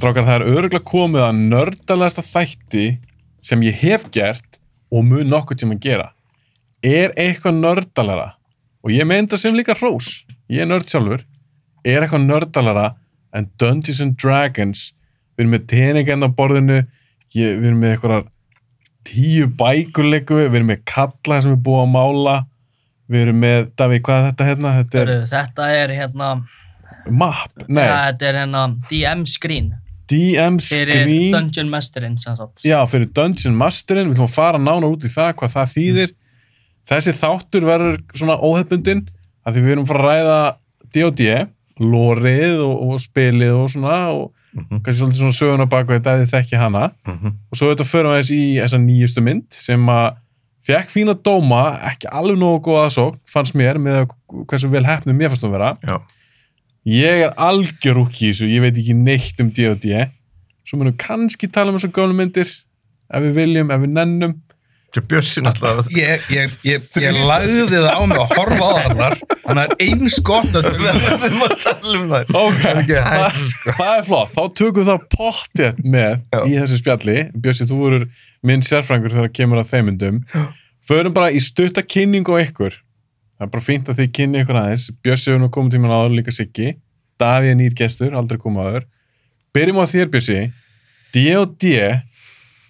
Strákar, það er öruglega komið að nördalegasta þætti sem ég hef gert og mun nokkuð tíma að gera. Er eitthvað nördalara, og ég meina það sem líka hrós, ég er nörd sjálfur, er eitthvað nördalara en Dungeons and Dragons, við erum með teningend á borðinu, ég, við erum með eitthvað tíu bækurleiku, við. Erum með kalla sem er búið að mála, við erum með, Daví, hvað er þetta hérna? Þetta er þetta er hérna, map, nei, ja, þetta er hérna DM screen DM fyrir Screen. Dungeon Masterinn sem sagt. Já, fyrir Dungeon Masterin, við ætlum að fara nánar út í það, hvað það þýðir. Þessi þáttur verður svona óhefbundin, af því við erum að fara að ræða D&D, lórið og, og spilið og svona, og Mhm, kannski svolítið svona söguna baka þetta ef þið þekki hana. mhm. Og svo þetta förum við aðeins í þessa nýjustu mynd, sem að fekk fína dóma, ekki alveg nógu góða aðsókn, fannst mér, með hversu vel hefnum mér fannst þú vera. Já. Ég er algjör úk í þessu, ég veit ekki neitt um D&D. Svo munum við kannski tala um þessar gálu myndir, ef við viljum, ef við nennum. Þetta er Bjössi náttúrulega Ég, ég, ég, ég lagði það á mig að horfa á þarnar þannig að eins gott að Við verðum að tala um þær Ok, Það er það, sko. það er flott. Þá tökum við það pottið með Já. í þessu spjalli. Bjössi, þú verður minn sérfrængur þegar kemur að þeim myndum. Förum bara í stutta kynningu á ykkur. Það er bara fínt að þið kynni ykkur aðeins. Bjössi hefur nú komið tíman áður líka Siggi. Davíð er nýr gestur, aldrei komið áður. Byrjum á þér, Bjössi.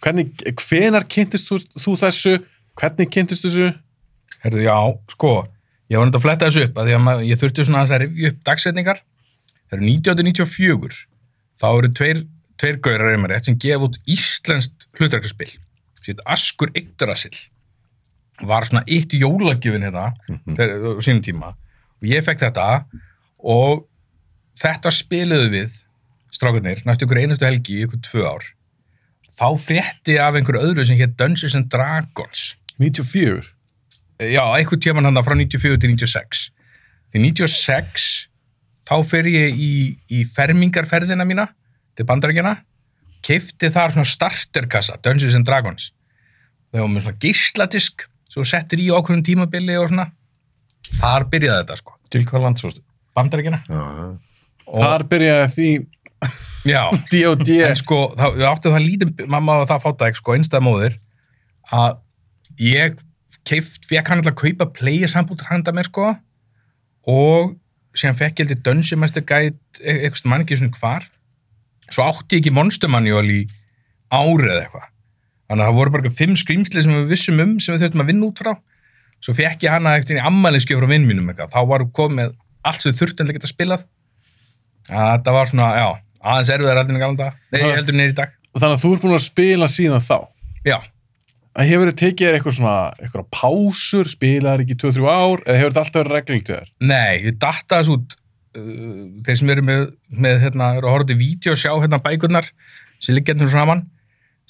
Hvernig, hvenar kynntist þú, þú þessu? Hvernig kynntist þessu? Herðu, já, sko, ég var nætti að fletta þessu upp að að ég þurfti svona að rifja upp dagsetningar. Það eru 1994. Þá eru tveir, tveir gaurar einmar rétt sem gefa út íslenskt hlutverkarspil. Sitt Askur Yggdrasil. Var svona eitt jólagjöfin hérna Mhm. þegar, á sínum tíma. Og ég fekk þetta og þetta spiluðu við strákarnir, næstu ykkur einustu helgi ykkur tvö ár. Þá frétti af einhverju öðru sem hétt Dungeons and Dragons. 94. Já, einhvern tíman hann frá 94 til 96. Til 96 þá fer ég í, í fermingarferðina mína til bandarækjana, keifti þar svona starterkassa, Dungeons and Dragons. Það var með svona gísladisk, svo settir í ákveðum tímabili og svona. Þar byrjaði þetta, sko. Til hvað landsvóstu? Bandarækjana. Já, Og, Þar byrjaði því já, D&D. en sko, þá, við áttum það lítið, mamma var það fátæk, sko, einstæða móðir, að ég keift, fekk hann alltaf að kaupa player sample handa mér, sko, og síðan fekk ég heldur Dungeon Master Guide, e- eitthvað mann ekki svona hvar, svo átti ég ekki Monster Manual í árið eða eitthvað. Þannig að það voru bara eitthvað fimm skrýmsli sem við vissum um, sem við þurftum að vinna út frá. Svo fekk ég hana eitthvað í ammæliskjöf frá vinn mínum eitthvað. Þá var komið með allt sem við þurftum að geta spilað. Að Það var svona, já, aðeins erfiðar heldur en galanda. Nei, Það- heldur nýr í dag. Þannig að þú ert búin að spila síðan þá. Já, að hefur þið tekið eitthvað svona eitthvað pásur, spilaðar ekki 2-3 ár eða hefur þetta alltaf verið reglilegt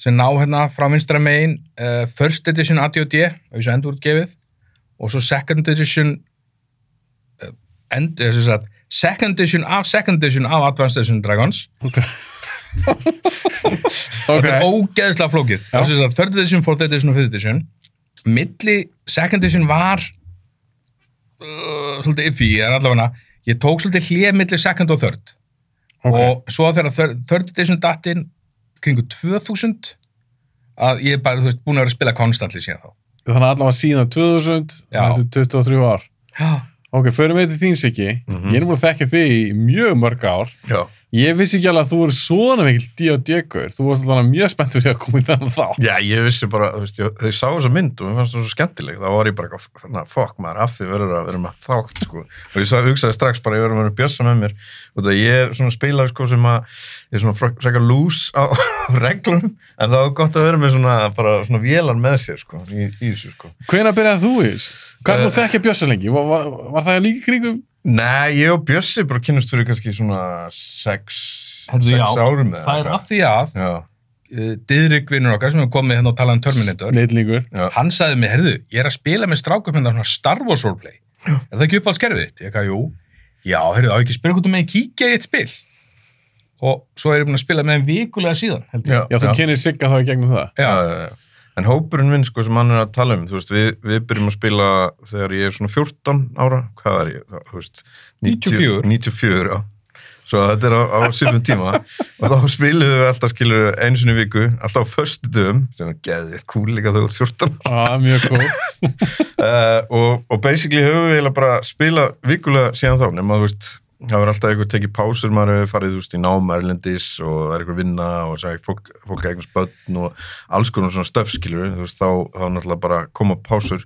sem að og ná hérna frá vinstra megin uh, first edition AD&D og þessu endurútgefið og svo second edition uh, end, þessu sagt, second edition af second edition af Advanced Edition Dragons Ok. Þetta er ógeðslega flókið. Já. Þessi að third edition, fourth edition og fifth edition. Milli second edition var uh, svolítið iffy, en allavega ég tók svolítið hlið milli second og third. ok. Og svo þegar third, third edition dattinn kringu 2000 að ég er bara, þú veist, búin að vera að spila konstantli síðan þá. Þannig að allavega síðan 2000, Já. þetta er 23 ár. Já. Ok, förum við til þín Siggi. Mhm. Ég er nú búin að þekka þig í mjög mörg ár. já. Ég vissi ekki alveg að þú voru svona mikil D&D-gur. Þú varst allavega mjög spennt fyrir að koma í þennan þá. Já, ég vissi bara, þú veist, ég, þau sá þessa mynd og mér fannst það svo skemmtileg, þá var ég bara eitthvað, fokk maður, af því verður að vera með þátt, sko, og ég sagði, hugsaði strax bara, ég verður að vera bjössa með mér, og það ég er svona spilar, sko, sem að, ég er svona fre- frekar lús á, reglunum, en það var gott að vera með svona, bara svona vélan með sér, sko, í, í þessu, sko. Eh. Nei, ég og Bjössi bara kynnust fyrir kannski svona sex, Herðu, sex já, árum eða Það er af því að Já, uh, Didrik vinnur okkar sem hefur komið hérna og talað um Terminator Snillíkur. já, hann sagði mig, herðu, ég er að spila með strákum hérna svona Star Wars roleplay er það ekki upp á skerfið þitt? Ég eitthvað, jú já, herðu, á ekki spila hvort þú megin kíkja í eitt spil og svo er ég búin að spila með þeim vikulega síðan ég. já, Já, þú kynir Sigga þá í gegnum það. já, já, já, já. En hópurinn minn, sko, sem hann er að tala um, þú veist, við, við byrjum að spila þegar ég er svona 14 ára, hvað er ég, þú veist, 94. 94, já. svo þetta er á, á sýfum tíma og þá spilum við alltaf skilur í viku, alltaf á föstu dögum sem er geðið kúl líka þau út 14 ah, mjög góð uh, og, og basically höfum við eiginlega bara spilað vikulega síðan þá nema þú veist, það var alltaf einhver tekið pásur maður hefur farið veist í nám erlendis og það er einhver vinna og það er fólk, fólk eitthvað spötn og alls konar svona stöf skilur þú veist þá, þá náttúrulega bara koma pásur.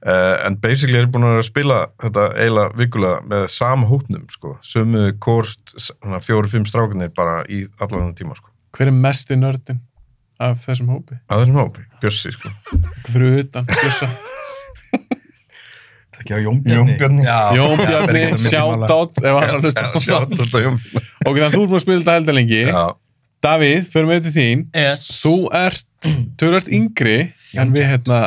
Uh, en basically er búin að spila þetta eiginlega vikulega með sama hópnum sko, sömu kort fjóri-fimm strákunir bara í allan tíma sko, hver er mesti nördin af þessum hópi? Að þessum hópi, Bjössi sko. Fyrir utan, Bjössa Ekki á Jónbjarni. Jónbjarni. Já, Jón já, Bjarni, ber ekki þetta sjátt millimála. átt ef hann að hlusta á það. ok, þannig að þú búin að spila þetta heldur lengi Davíð, förum við til þín Yes. þú ert, þú ert yngri en við hérna,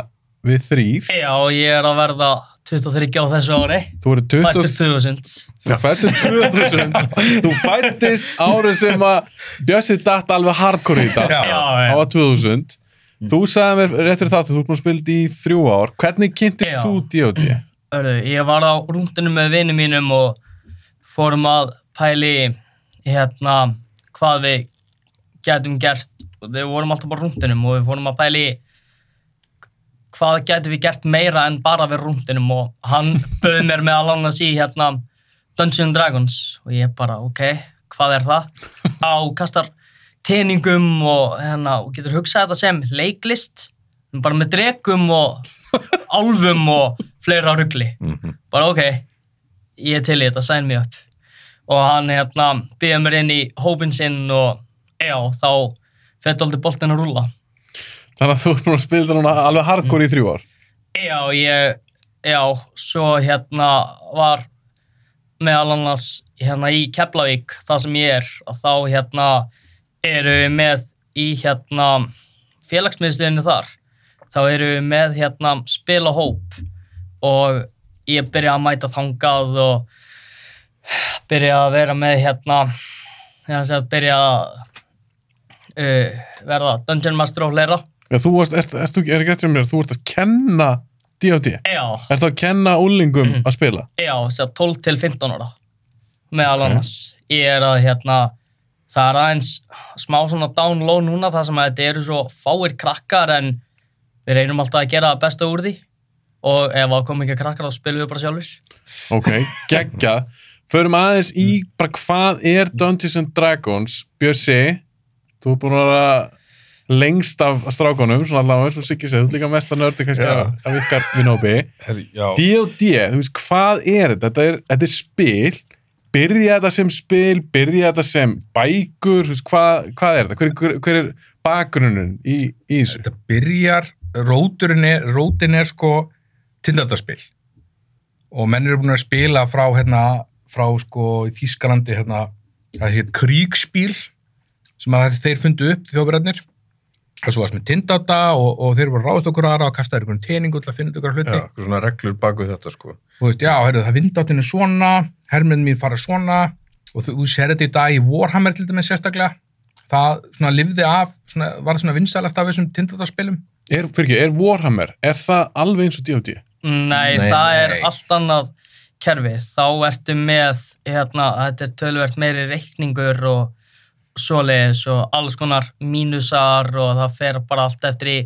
við þrýr Já, ég er að verða 23 á þessu ári. þú eru 20 Fættur 2000. þú fættur 2000 þú fættist árið sem að Bjössi datt alveg hardcore í þetta já. var 2000 þú sagði mér rétt fyrir þáttu, þú ert búin að spila í þrjú ár hvernig kynntist þú D.O.D.? Hörru, ég var á rúndinu með vinum mínum og fórum að pæli hérna hvað við getum gert. Og við vorum alltaf bara rúndinum og við fórum að pæli hvað getum við gert meira en bara við rúndinum og hann bauð mér með annars í hérna Dungeons and Dragons. Og ég bara ok, hvað er það? Á kastar teningum og hérna og getur hugsað þetta sem leiklist. Bara með dregum og álfum og fleira ruggli mhm. bara ok, ég er til í þetta, sign me up. Og hann hérna býði mér inn í hópin sinn og já, þá fætti aldrei boltin að rúlla. Þannig að þú ert búin að spila núna alveg hardcore í þrjú ár? Já, ég, já, svo hérna var meðal annars hérna í Keflavík, það sem ég er. Og þá hérna eru við með í hérna félagsmiðstöðinu þar þá eru við með hérna spila hóp og ég byrja að mæta þangað og byrja að vera með hérna að byrja að uh, verða Dungeon Master og fleira Já, þú varst, ert, ert, ert, er ekki eftir mér, þú ert að kenna D.O.D. já, Er það að kenna úlingum Mhm. að spila? já, þess að 12 til 15 ára meðal annars ég er að hérna það er aðeins smá svona down low núna það sem að þetta eru svo fáir krakkar en við reynum alltaf að gera það besta úr því og ef það kom ekki krakkar þá spilum við bara sjálfur Ok, geggja. Förum aðeins í bara hvað er Dungeons and Dragons, Bjössi, þú er búin að vera lengst af strákunum, svona allavega eins og Siggi segði, þú ert líka mest að nördi kannski Já. af, ykkar vinópi. Já, D.O.D., þú veist, hvað er þetta? Þetta er, þetta er spil, byrja þetta sem spil, byrja þetta sem bækur, þú veist, hvað, hvað er þetta? Hver, hver, hver er bakgrunnun í, í þessu? þetta byrjar, róturinn er, rótin er sko tindardarspil og menn eru búin að spila frá hérna, frá sko í Þískalandi hérna, það sé kríkspíl sem að þeir fundu upp þjóðverðarnir það svo varst með tindata og, og þeir voru ráðast okkur aðra og kastaði einhvern teningu til að finna ykkur hluti. Já, svona reglur baku þetta sko. þú veist, já, heyrðu, það vindáttin er svona herminn mín fara svona og þú, sér þetta í dag í Warhammer til dæmis sérstaklega. Það svona lifði af, svona, var svona vinsælast af þessum tindatarspilum Er, fyrir ekki, er Warhammer, er það alveg eins og D.O.D.? Nei, Nei, það er nei. allt annað kerfi. Þá ertu með, hérna, þetta er tölvert meiri reikningur og svoleiðis og alls konar mínusar og það fer bara allt eftir í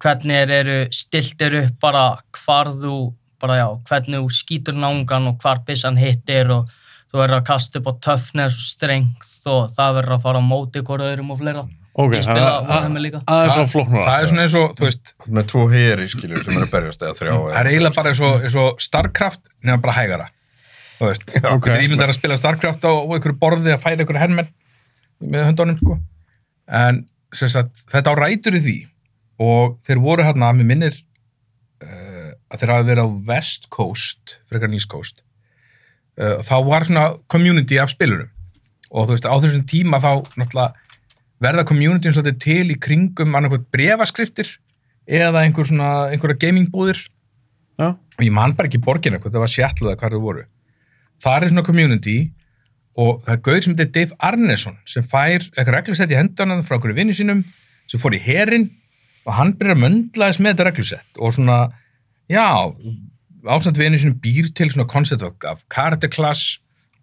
hvernig eru stiltir upp bara hvar þú, bara já, hvernig þú skýtur nángan og hvar byssan hittir og þú verður að kasta upp á toughness og strength og það verður að fara á móti hvort öðrum og fleira. Ok, Ég það spila er Warhammer líka. aðeins á flóknara. það er svona eins og, þú veist, með tvo heri skilur sem eru að berjast eða þrjá það er eiginlega bara eins og, eins og Starcraft nema bara hægara þú veist, ok. okay. ímyndar að spila Starcraft á, á einhverju borði að færa einhverju hermenn með höndunum sko en sem sagt, þetta á rætur í því og þeir voru hérna með minnir uh, að þeir hafa verið á West Coast frekar East Coast uh, þá var svona community af spilurum og þú veist, á þessum tíma þá náttúrulega verða communityin svolítið til í kringum annarkvæmt brefaskriftir eða einhver svona, einhverja gamingbúðir? Já, og ég man bara ekki borgina hvað það var Seattle eða hvað það voru. Það er svona community og það er gauð sem heitir Dave Arneson sem fær eitthvað reglusett í hendunan frá okkur vinni sínum sem fór í herin og hann byrjar að möndla þess með þetta reglusett og svona, já ásamt vinni sínum býr til svona concept of, of character class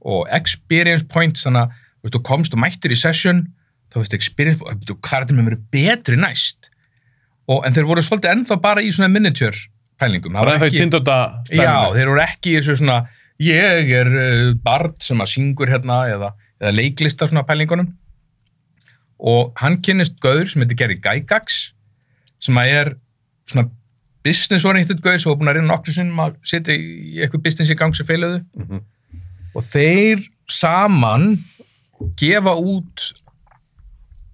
og experience points þannig að þú komst og mættir í session þá veist experience point, þú karakter með verið betri næst. Og, en þeir voru svolítið ennþá bara í svona miniature pælingum. Það var ekki- Já, þeir voru ekki í þessu svona ég er uh, bard sem að syngur hérna eða, eða leiklista svona pælingunum. Og hann kynnist gauður sem heitir Gary Gygax sem að er svona business oriented gauður sem var búin að reyna nokkur sinnum að setja í eitthvað business í gang sem feiluðu. Mhm. og þeir saman gefa út sem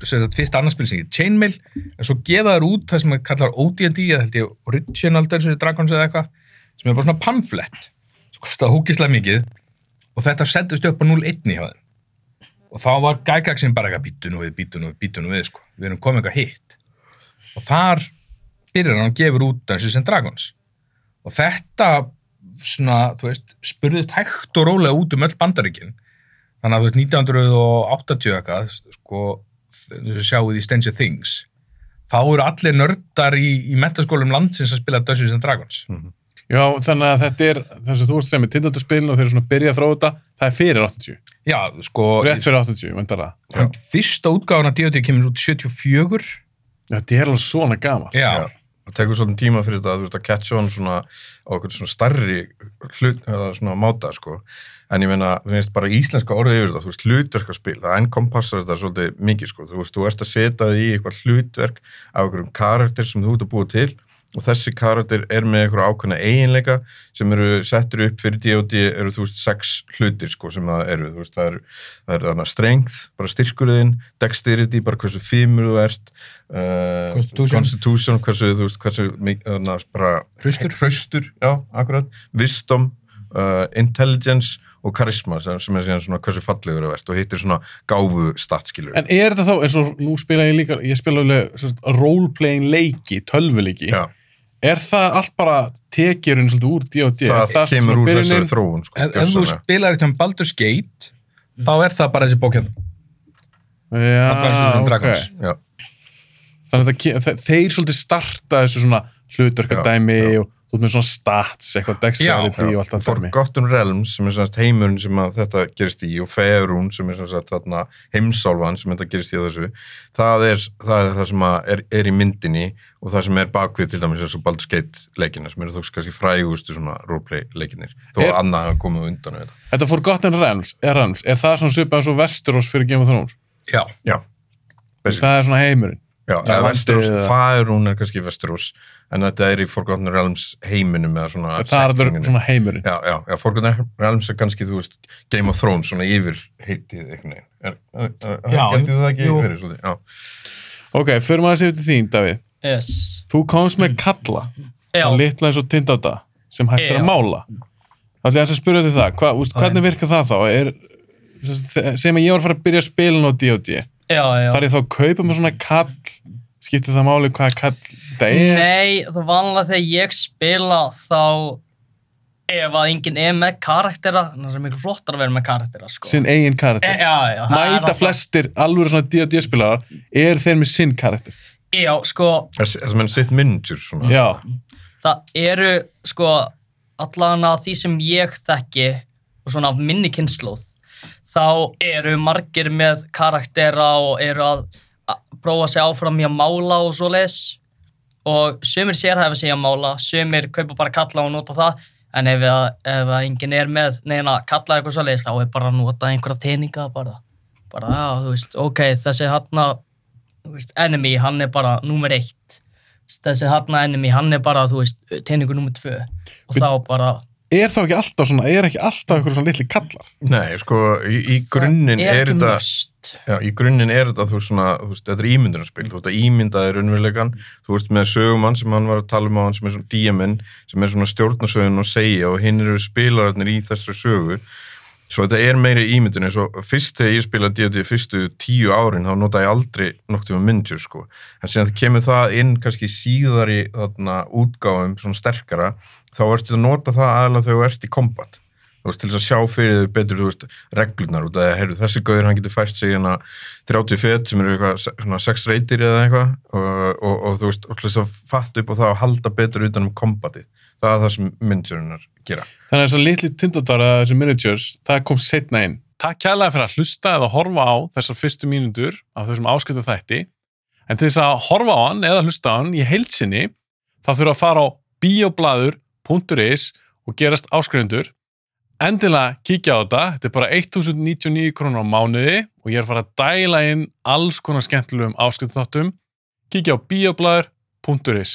fyrst annarspil sem heitir Chainmail en svo gefa þeir út það sem er kallar OD&D eða held ég Original Dungeons Dragons eða eitthvað sem er bara svona pamflett. Sem kostaði húkislega mikið og þetta sendist upp á 0-1 hjá þeim og þá var gægaksin bara eitthvað býtu nú við, býtu nú við, býtu nú við sko. við erum komið eitthvað hitt. Og þar byrjar hann og gefur út Dungeons and Dragons. Og þetta svona, þú veist, spurðist hægt og rólega út um öll bandaríkin. Þannig að þú veist, 1980 eitthvað, sko sjáuð í Stranger Things þá eru allir nördar í, í metaskólum landsins að spila Dungeons and Dragons. Já, þannig að þetta er þess að þú ert sem er tindótaspilin og þeir eru svona að byrja að þróa þetta það er fyrir 80, já, sko, rétt fyrir 80, vendara hann, fyrsta útgáðan af D&D kemur út 74 Þetta er alveg svona gaman já, Já. það tekur svona tíma fyrir þetta að þú veist að catcha on svona á okkur svona starri hlut, eða svona máta sko en ég meina, þú veist bara íslenska orðið yfir þetta, þú veist hlutverkarspil, það enkompassar þetta svolítið mikið sko, þú veist, þú ert að setja þig í eitthvað hlutverk af einhverjum karakter sem þú ert að búa til og þessi karakter er með einhverja ákveðna eiginleika sem eru settur upp fyrir D&D eru þú veist sex hlutir sko sem það eru, þú veist, það eru það er þannig strength, bara styrkurðin dexterity, bara hversu fimur þú ert uh, Constitution. constitution hversu, þú veist, hversu þarna, bara, Hraustur. hraustur, já, akkurat wisdom, uh, intelligence og karisma sem, sem er svona hversu fallegur þú ert og hittir svona gáfu statskilur En er þetta þá, eins og nú spila ég líka ég spila alveg sem sagt, role-playing leiki tölvuleiki, já, er það allt bara tekjurinn svolítið úr D&D það, það kemur úr byrjunin? þessari þróun sko, ef, ef þú spilar eitthvað um Baldur's Gate þá er það bara þessi bókjörn Já, Advanced ok. Já, Þannig að það þeir svolítið starta þessu svona hlutverkadæmi Já, já. og þú ert með svona stats, eitthvað dexterity og allt það dæmi. Forgotten Realms sem er svona heimurinn sem að þetta gerist í og Faerun sem er svona þarna heimsálfan sem þetta gerist í á þessu það er það, er það sem að er, er í myndinni og það sem er bakvið til dæmis eins og Baldur's Gate leikina sem eru þó kannski frægustu svona roleplay leikinir þó Er- að annað hafa komið undan við þetta. Þetta Forgotten Realms, er, Realms, er það svona svipað eins og Westeros fyrir Game of Thrones? já, Já, basically. Það er svona heimurinn. Já, eða eða- Faerun er kannski Westeros en þetta er í Forgotten Realms heiminum eða svona Það er alveg svona heimurinn. Já, já, já, Forgotten Realms er kannski, þú veist, Game of Thrones, svona yfir heitið er, Já, getið það ekki verið svolítið? Já. Ok, maður að segja til þín, Davíð. Yes. Þú komst með kalla, Já, hann litla eins og tindáta, sem hægt er Já. að mála. Það er að spyrja til það, Hva, úst, hvernig virkar það þá? Er, sem að ég var að fara að byrja að spila á D&D. Þar ég þá að kaupa með svona kall, skiptir það máli hvaða kall það er? Nei, það vanlega þegar ég spila þá ef að enginn er með karaktera þannig að það er miklu flottar að vera með karaktera sko. Sinn eigin E, karakter. já, já, það er Mæta flestir alveg svona D&D spilarar, er þeir með sinn karakter. Já, sko, Þess að menn sitt. Já, það eru sko allan að því sem ég þekki og svona af minni kynnslóð þá eru margir með karaktera og eru að, að prófa sig áfram í að mála og svo leis og sumir sérhæfa sig að mála sumir kaupa bara kalla og nota það. En ef, að, ef að enginn er með neina kalla eitthvað svo leis þá er bara að nota einhverja teninga bara, bara já, þú veist, ok, þessi hann veist, enemy, hann er bara númer eitt. Þessi hann enemy, hann er bara, þú veist, teiningur númer tvö. Og Við- þá bara er þá ekki alltaf svona, er ekki alltaf eitthvað svona litli kallar? Nei, sko, í, í grunninn er, er þetta, já, í grunninn er þetta, þú veist svona, þú veist, þetta er ímyndunarspil, þú veist að ímyndaði raunveruleikan, þú veist með sögumann sem hann var að tala um á hann sem er svona díaminn, sem er svona stjórnasögun og segja og hinn eru spilararnir í þessari sögu, svo þetta er meiri ímyndun eins og fyrst þegar ég spilaði D&D fyrstu tíu árin, þá notaði ég aldrei nokt um miniature, sko, en síðan það kemur það inn kannski síðari þarna útgáfum, svona sterkara, þá ertu að nota það aðalega þegar þú ert í kombat. Þú veist, til þess að sjá fyrir þau betur, veist, reglurnar út af að, þessi gauður, hann getur fært sig hérna 30 fet sem eru eitthvað, se- svona 6 reytir eða eitthvað og, og, og þú veist, að fatta upp á það og halda betur utan um kombatið það er það sem myndjurinnar gera Þannig að þessar litli tindóttar eða þessi miniatures, það kom setna inn. Takk kærlega fyrir að hlusta eða horfa á þessar fyrstu mínútur af þessum áskiptu þætti. En til þess að horfa á hann eða hlusta á hann í heilsinni, þá þurfa að fara á bioblaður.is og gerast áskrifundur. Endilega kíkja á þetta, þetta er bara 1099 krónur á mánuði og ég er að fara að dæla inn alls konar skemmtilegum áskiptu þáttum. Kíkja á bioblaður.is